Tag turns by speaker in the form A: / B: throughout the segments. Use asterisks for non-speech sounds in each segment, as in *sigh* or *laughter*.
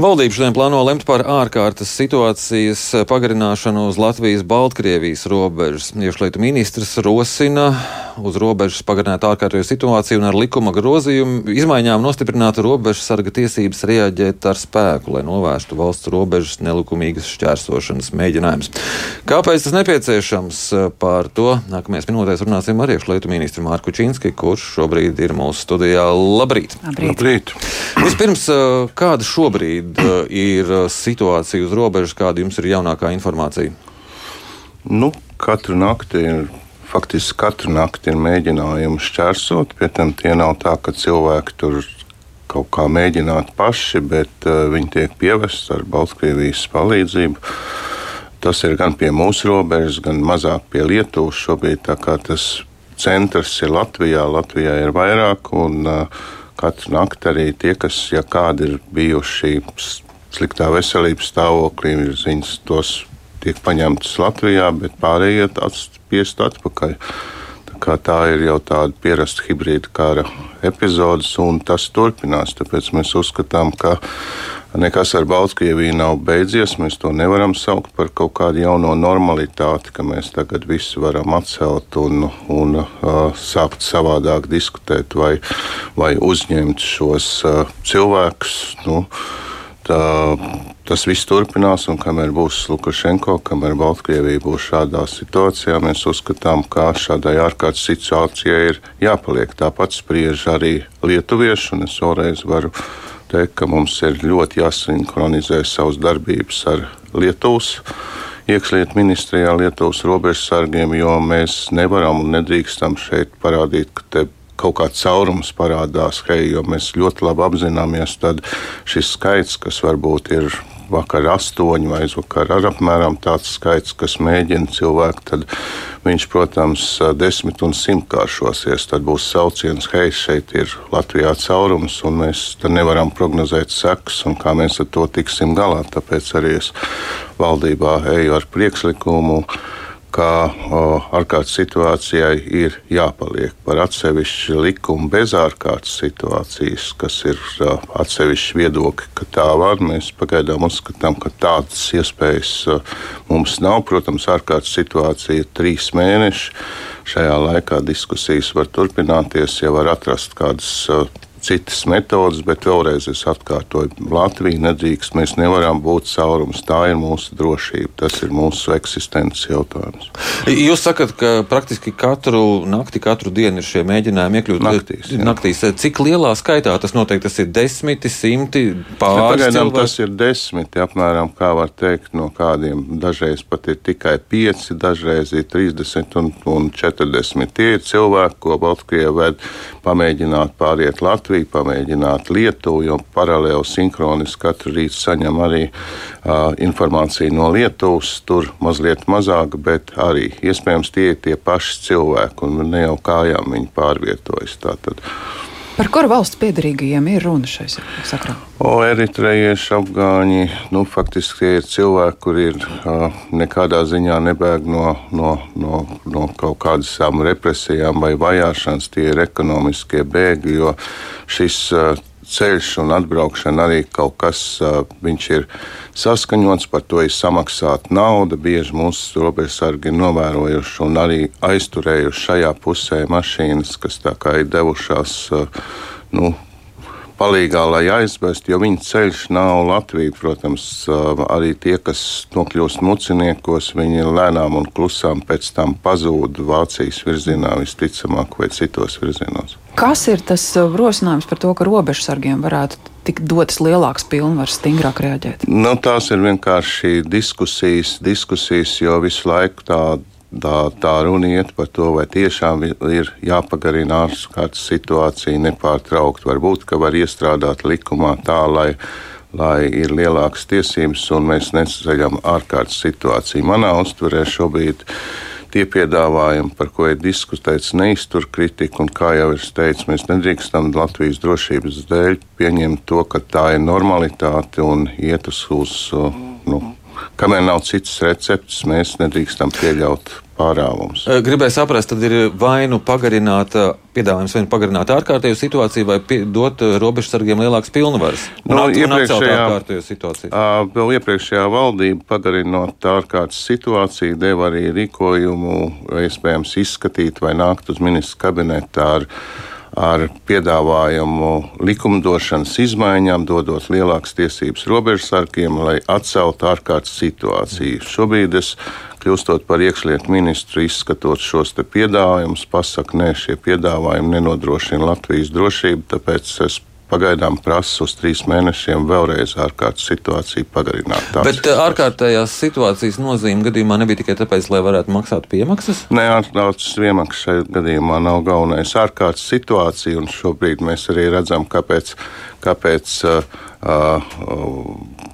A: Valdība šodien plāno lemt par ārkārtas situācijas pagarināšanu uz Latvijas-Baltkrievijas robežas. Iekšlietu ministrs rosina uz robežas pagarināt ārkārtējo situāciju un ar likuma grozījumu izmaiņām nostiprināt robežas sarga tiesības reaģēt ar spēku, lai novērstu valsts robežas nelikumīgas šķērsošanas mēģinājumus. Kāpēc tas nepieciešams? Par to nākamajās minūtēs runāsim ar iekšlietu ministru Mārku Čīnski, kurš šobrīd ir mūsu studijā. Labrīt!
B: Labrīt. Labrīt.
A: Vispirms, kāda šobrīd šobrīd ir situācija uz robežas, kāda jums ir jaunākā informācija?
B: Nu, katru nakti ir. Faktiski katru nakti ir mēģinājumi šķērsot. Pie tam tie nav tā, ka cilvēki tur kaut kā mēģinātu paši, bet uh, viņi tiek pievesti ar Baltkrievijas palīdzību. Tas ir gan pie mūsu robežas, gan mazāk pie Lietuvas šobrīd. Tas centrs ir Latvijā, Latvijā ir vairāk. Un, uh, katru nakti arī tie, kas, ja kādi ir bijuši sliktā veselības stāvoklī, ir ziņas, tos tiek paņemtas Latvijā, bet pārējie atspiest atpakaļ. Tā, tā ir jau tāda pierasta hibrīda kara epizode, un tas turpinās. Tāpēc mēs uzskatām, ka nekas ar Baltkrieviju nav beidzies. Mēs to nevaram saukt par kaut kādu jauno normalitāti, ka mēs tagad visu varam atcelt un, un uh, sākt savādāk diskutēt vai, vai uzņemt šos uh, cilvēkus. Nu, tā, tas viss turpinās, un kamēr būs Lukašenko, kamēr Baltkrievija būs šādā situācijā, mēs uzskatām, ka šādai ārkārtas situācijai ir jāpaliek. Tāpat spriež arī lietuvieši, un es vēlreiz varu teikt, ka mums ir ļoti jāsinhronizē savas darbības ar Lietuvas iekšlietu ministrijā, Lietuvas robežsargiem, jo mēs nevaram un nedrīkstam šeit parādīt, ka te kaut kāds caurums parādās, hei, jo mēs ļoti labi apzināmies, tad šis skaits, kas varbūt ir vakar astoņi vai aizvakar ar apmēram tāds skaits, kas mēģina cilvēku, tad viņš, protams, desmit un simtkāršosies. Tad būs sauciens, hei, šeit ir Latvijā caurums, un mēs nevaram prognozēt sekas, un kā mēs ar to tiksim galā. Tāpēc arī es valdībā eju ar priekšlikumu ka ārkārtas situācijai ir jāpaliek par atsevišķu likumu bez ārkārtas situācijas, kas ir atsevišķi viedokļi, ka tā var. Mēs pagaidām uzskatām, ka tādas iespējas mums nav. Protams, ārkārtas situācija ir trīs mēneši. Šajā laikā diskusijas var turpināties, ja var atrast kādas citas metodas, bet vēlreiz es atkārtoju, Latvija nedrīkst, mēs nevaram būt caurums. Tā ir mūsu drošība, tas ir mūsu eksistences jautājums.
A: Jūs sakat, ka praktiski katru nakti, katru dienu ir šie mēģinājumi iekļūt
B: naktīs. Jā.
A: naktīs. Cik lielā skaitā tas notiek? Tas ir desmiti, simti pāris.
B: Pagaidām tas ir desmiti, apmēram, kā var teikt, no kādiem dažreiz pat ir tikai pieci, dažreiz ir 30 un, un 40. Tie ir cilvēki, ko Baltkrievija ved pamēģināt pāriet Latviju. Latviju, pamēģināt Lietuvu, jo paralēli sinhroniski katru rītu saņem arī uh, informāciju no Lietuvas. Tur mazliet mazāk, bet arī iespējams tie ir tie paši cilvēki, un ne jau kājām viņi pārvietojas. Tātad.
C: Par kuru valsts piedarīgajiem ir runa šai sakrā?
B: O, eritrejieši, afgāņi, nu, faktiski ir cilvēki, kuri ir uh, nekādā ziņā nebēg no, no, no, no kaut kādām represijām vai vajāšanas. Tie ir ekonomiskie bēgļi, jo šis uh, ceļš un atbraukšana arī kaut kas, viņš ir saskaņots, par to ir samaksāta nauda. Bieži mūsu robežsargi ir novērojuši un arī aizturējuši šajā pusē mašīnas, kas tā kā ir devušās. Nu, palīgā, lai aizvestu, jo viņa ceļš nav Latvija. Protams, arī tie, kas nokļūst muciniekos, viņi lēnām un klusām pēc tam pazūd Vācijas virzienā visticamāk vai citos virzienos.
C: Kas ir tas rosinājums par to, ka robežsargiem varētu tikt dotas lielākas pilnvaras, stingrāk reaģēt?
B: Nu, tās ir vienkārši diskusijas, diskusijas, jo visu laiku tāda Tā, tā runa iet par to, vai tiešām ir jāpagarina ārkārtas situācija nepārtraukti. Varbūt, ka var iestrādāt likumā tā, lai, lai ir lielākas tiesības un mēs neceļam ārkārtas situāciju. Manā uztverē šobrīd tie piedāvājumi, par ko ir diskutēts, neiztur kritiku. Kā jau es teicu, mēs nedrīkstam Latvijas drošības dēļ pieņemt to, ka tā ir normalitāte un iet uz, uz nu, Kamēr nav citas receptes, mēs nedrīkstam pieļaut pārāvums.
A: Gribēju saprast, tad ir vai nu pagarināta piedāvājums, vai nu pagarināta ārkārtējo situāciju, vai pie, dot robežsargiem lielākas pilnvaras.
B: Nu,
A: Un at-
B: iepriekšējā-
A: ārkārtējo situāciju.
B: Ā, Vēl iepriekšējā valdība, pagarinot ārkārtas situāciju, deva arī rīkojumu, iespējams, izskatīt vai nākt uz ministru kabinetu ar, ar piedāvājumu likumdošanas izmaiņām, dodot lielākas tiesības robežsargiem, lai atceltu ārkārtas situāciju. Šobrīd es, kļūstot par iekšlietu ministru, izskatot šos piedāvājumus, pasaku, nē, šie piedāvājumi nenodrošina Latvijas drošību, tāpēc es pagaidām prasu uz trīs mēnešiem vēlreiz ārkārtas situāciju pagarināt. Tāds
A: Bet uh, ārkārtējās situācijas nozīme gadījumā nebija tikai tāpēc, lai varētu maksāt piemaksas.
B: Nē, ārkārtas iemaksas šajā gadījumā nav galvenais. Ārkārtas situācija, un šobrīd mēs arī redzam, kāpēc, kāpēc uh, uh,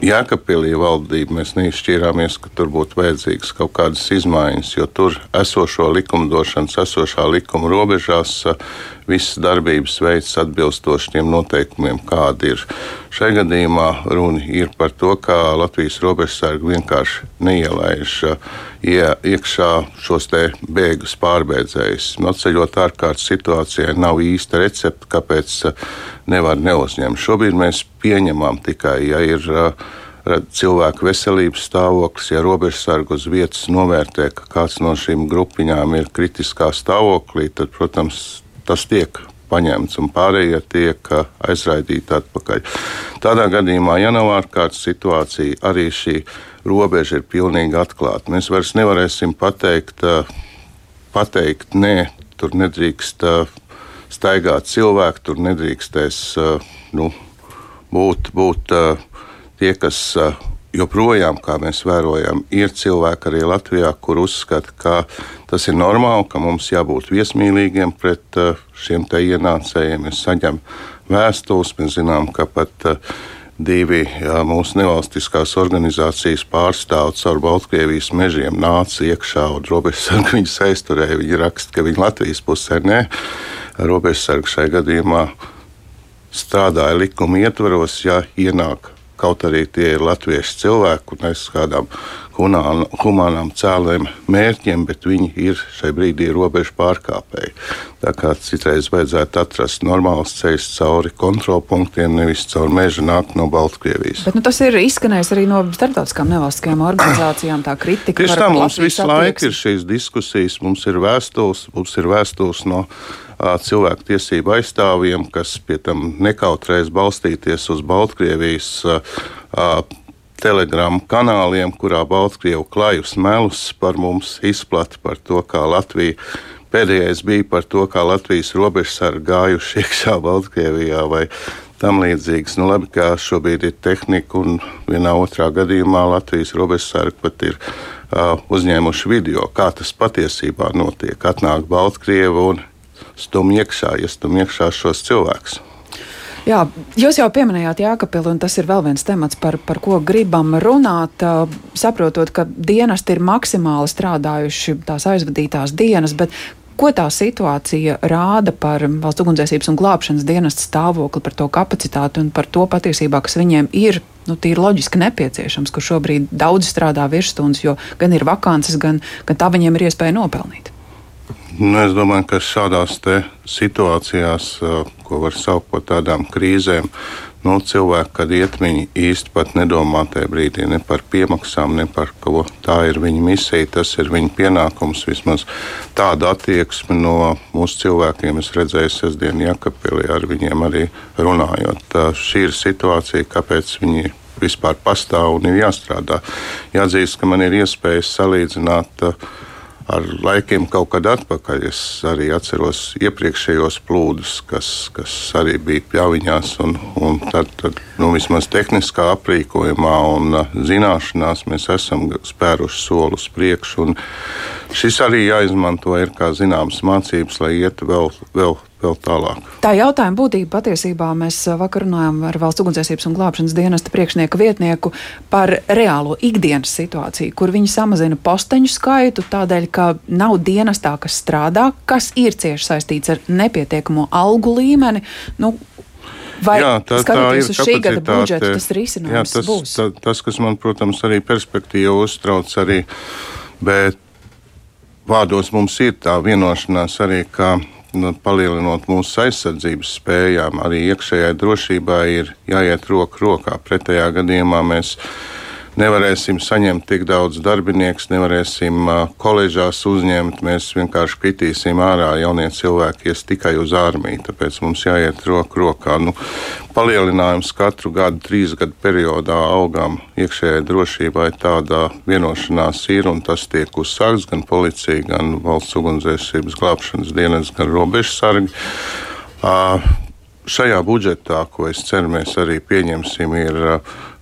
B: Jēkabpilī valdība mēs neizšķīrāmies, ka tur būtu vajadzīgas kaut kādas izmaiņas, jo tur esošo likumdošanas, esošā likuma robežās visas darbības veids atbilstoši tiem noteikumiem, kādi ir. Šajā gadījumā runa ir par to, ka Latvijas robežsargi vienkārši neielaiž uh, ie, iekšā šos te bēgus pārbēdzējus. Atceļot ārkārtas situācijai nav īsta recepte, kāpēc uh, nevar neuzņemt. Šobrīd mēs pieņemam tikai, ja ir uh, cilvēku veselības stāvoklis, ja robežsargu uz vietas novērtē, ka kāds no šīm grupiņām ir kritiskā stāvoklī, tad, protams, tas tiek paņemts un pārējie tiek uh, aizraidīti atpakaļ. Tādā gadījumā, ja nav ārkārtas situācija, arī šī robeža ir pilnīgi atklāta. Mēs vairs nevarēsim pateikt, uh, pateikt nē, tur nedrīkst uh, staigāt cilvēki, tur nedrīkstēs nu, būt, būt tie, kas joprojām, kā mēs vērojam, ir cilvēki arī Latvijā, kur uzskata, ka tas ir normāli, ka mums jābūt viesmīlīgiem pret uh, šiem te ienācējiem. Mēs saņem vēstules, mēs zinām, ka pat uh, divi mūsu nevalstiskās organizācijas pārstāvji caur Baltkrievijas mežiem nāca iekšā un robežsargi *laughs* viņus aizturēja. Viņi raksta, ka viņi Latvijas pusē nē, robežsargi šai gadījumā strādāja likuma ietvaros, ja ienāk kaut arī tie ir latviešu cilvēki un aiz kādām hunān, humānām cēlēm mērķiem, bet viņi ir šai brīdī robežu pārkāpēji. Tā kā citreiz vajadzētu atrast normāls ceļš cauri kontrolpunktiem, nevis caur mežu nākt no Baltkrievijas.
C: Bet nu, tas ir izskanējis arī no starptautiskām nevalstiskajām organizācijām. Tā kritika
B: Tieši tā mums visu laiku ir šīs diskusijas, mums ir vēstules, mums ir vēstules no cilvēku tiesību aizstāvjiem, kas pie tam nekautrēs balstīties uz Baltkrievijas ā, ā, telegramu kanāliem, kurā Baltkrievu klajus melus par mums izplata par to, kā Latvija. Pēdējais bija par to, kā Latvijas robežsargi gājuši *laughs* iekšā Baltkrievijā vai tam līdzīgs. Nu, labi, ka šobrīd ir tehnika, un vienā otrā gadījumā Latvijas robežsargi pat ir uh, uzņēmuši video, kā tas patiesībā notiek. Atnāk Baltkrievi un stumj iekšā, iestumj iekšā šos cilvēkus.
C: Jā, jūs jau pieminējāt Jēkabili, un tas ir vēl viens temats, par, par ko gribam runāt. Saprotot, ka dienesti ir maksimāli strādājuši tās aizvadītās dienas, bet ko tā situācija rāda par valsts ugunsdzēsības un glābšanas dienestu stāvokli, par to kapacitāti un par to patiesībā, kas viņiem ir. Nu, tīri loģiski nepieciešams, ka šobrīd daudz strādā virsstundas, jo gan ir vakances, gan, gan tā viņiem ir iespēja nopelnīt.
B: Nu, es domāju, ka šādās situācijās, uh, ko var saukt par tādām krīzēm, nu, cilvēki, kad iet, viņi īsti pat nedomā tajā brīdī ne par piemaksām, ne par ko. Tā ir viņa misija, tas ir viņa pienākums. Vismaz tādu attieksmi no mūsu cilvēkiem es redzēju sestdien Jakapilī ar viņiem arī runājot. Tā, šī ir situācija, kāpēc viņi vispār pastāv un ir jāstrādā. Jāatzīst, ka man ir iespēja salīdzināt uh, ar laikiem kaut kad atpakaļ. Es arī atceros iepriekšējos plūdus, kas, kas arī bija pļaviņās. Un, un tad, tad nu, vismaz tehniskā aprīkojumā un zināšanās mēs esam spēruši soli uz priekšu. Šis arī jāizmanto ir kā zināmas mācības, lai ietu vēl, vēl, vēl tālāk.
C: Tā jautājuma būtība patiesībā mēs uh, vakar runājām ar valsts ugunsdzēsības un glābšanas dienesta priekšnieku vietnieku par reālo ikdienas situāciju, kur viņi samazina posteņu skaitu tādēļ, ka nav dienestā, kas strādā, kas ir cieši saistīts ar nepietiekamo algu līmeni. Nu, Vai
B: Jā, tā, tā ir
C: šī gada budžetu, tas risinājums
B: Jā, tas,
C: būs?
B: ta, tas, kas man, protams, arī perspektīva uztrauc, arī, bet vārdos mums ir tā vienošanās arī, ka palielinot mūsu aizsardzības spējām, arī iekšējai drošībai ir jāiet roku rokā. Pretējā gadījumā mēs nevarēsim saņemt tik daudz darbinieku, nevarēsim koledžās uzņemt. Mēs vienkārši kritīsim ārā jaunie cilvēki, ies tikai uz ārmiju. Tāpēc mums jāiet roku rokā. Nu, palielinājums katru gadu, trīs gadu periodā augām iekšējai drošībai tāda vienošanās ir, un tas tiek uzsākts gan policija, gan valsts ugunsdzēsības glābšanas dienas, gan robežsargi. Šajā budžetā, ko es ceru, mēs arī pieņemsim, ir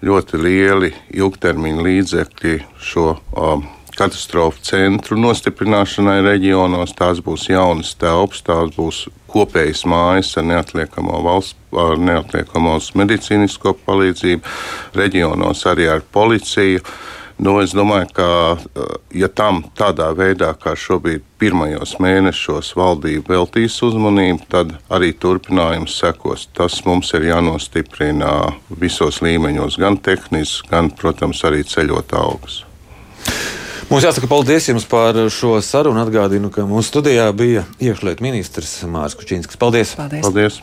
B: ļoti lieli ilgtermiņa līdzekļi šo um, katastrofu centru nostiprināšanai reģionos. Tās būs jaunas telpas, tās būs kopējas mājas ar neatliekamo valsts, ar neatliekamo medicīnisko palīdzību, reģionos arī ar policiju. Nu, es domāju, ka eh, ja tam tādā veidā, kā šobrīd pirmajos mēnešos valdība veltīs uzmanību, tad arī turpinājums sekos. Tas mums ir jānostiprina visos līmeņos, gan tehniski, gan, protams, arī ceļot augus.
A: Mums jāsaka paldies jums par šo sarunu. Atgādinu, ka mūsu studijā bija iekšlietu ministrs Mārcis Kučīnskis. Paldies!
C: paldies.
B: paldies.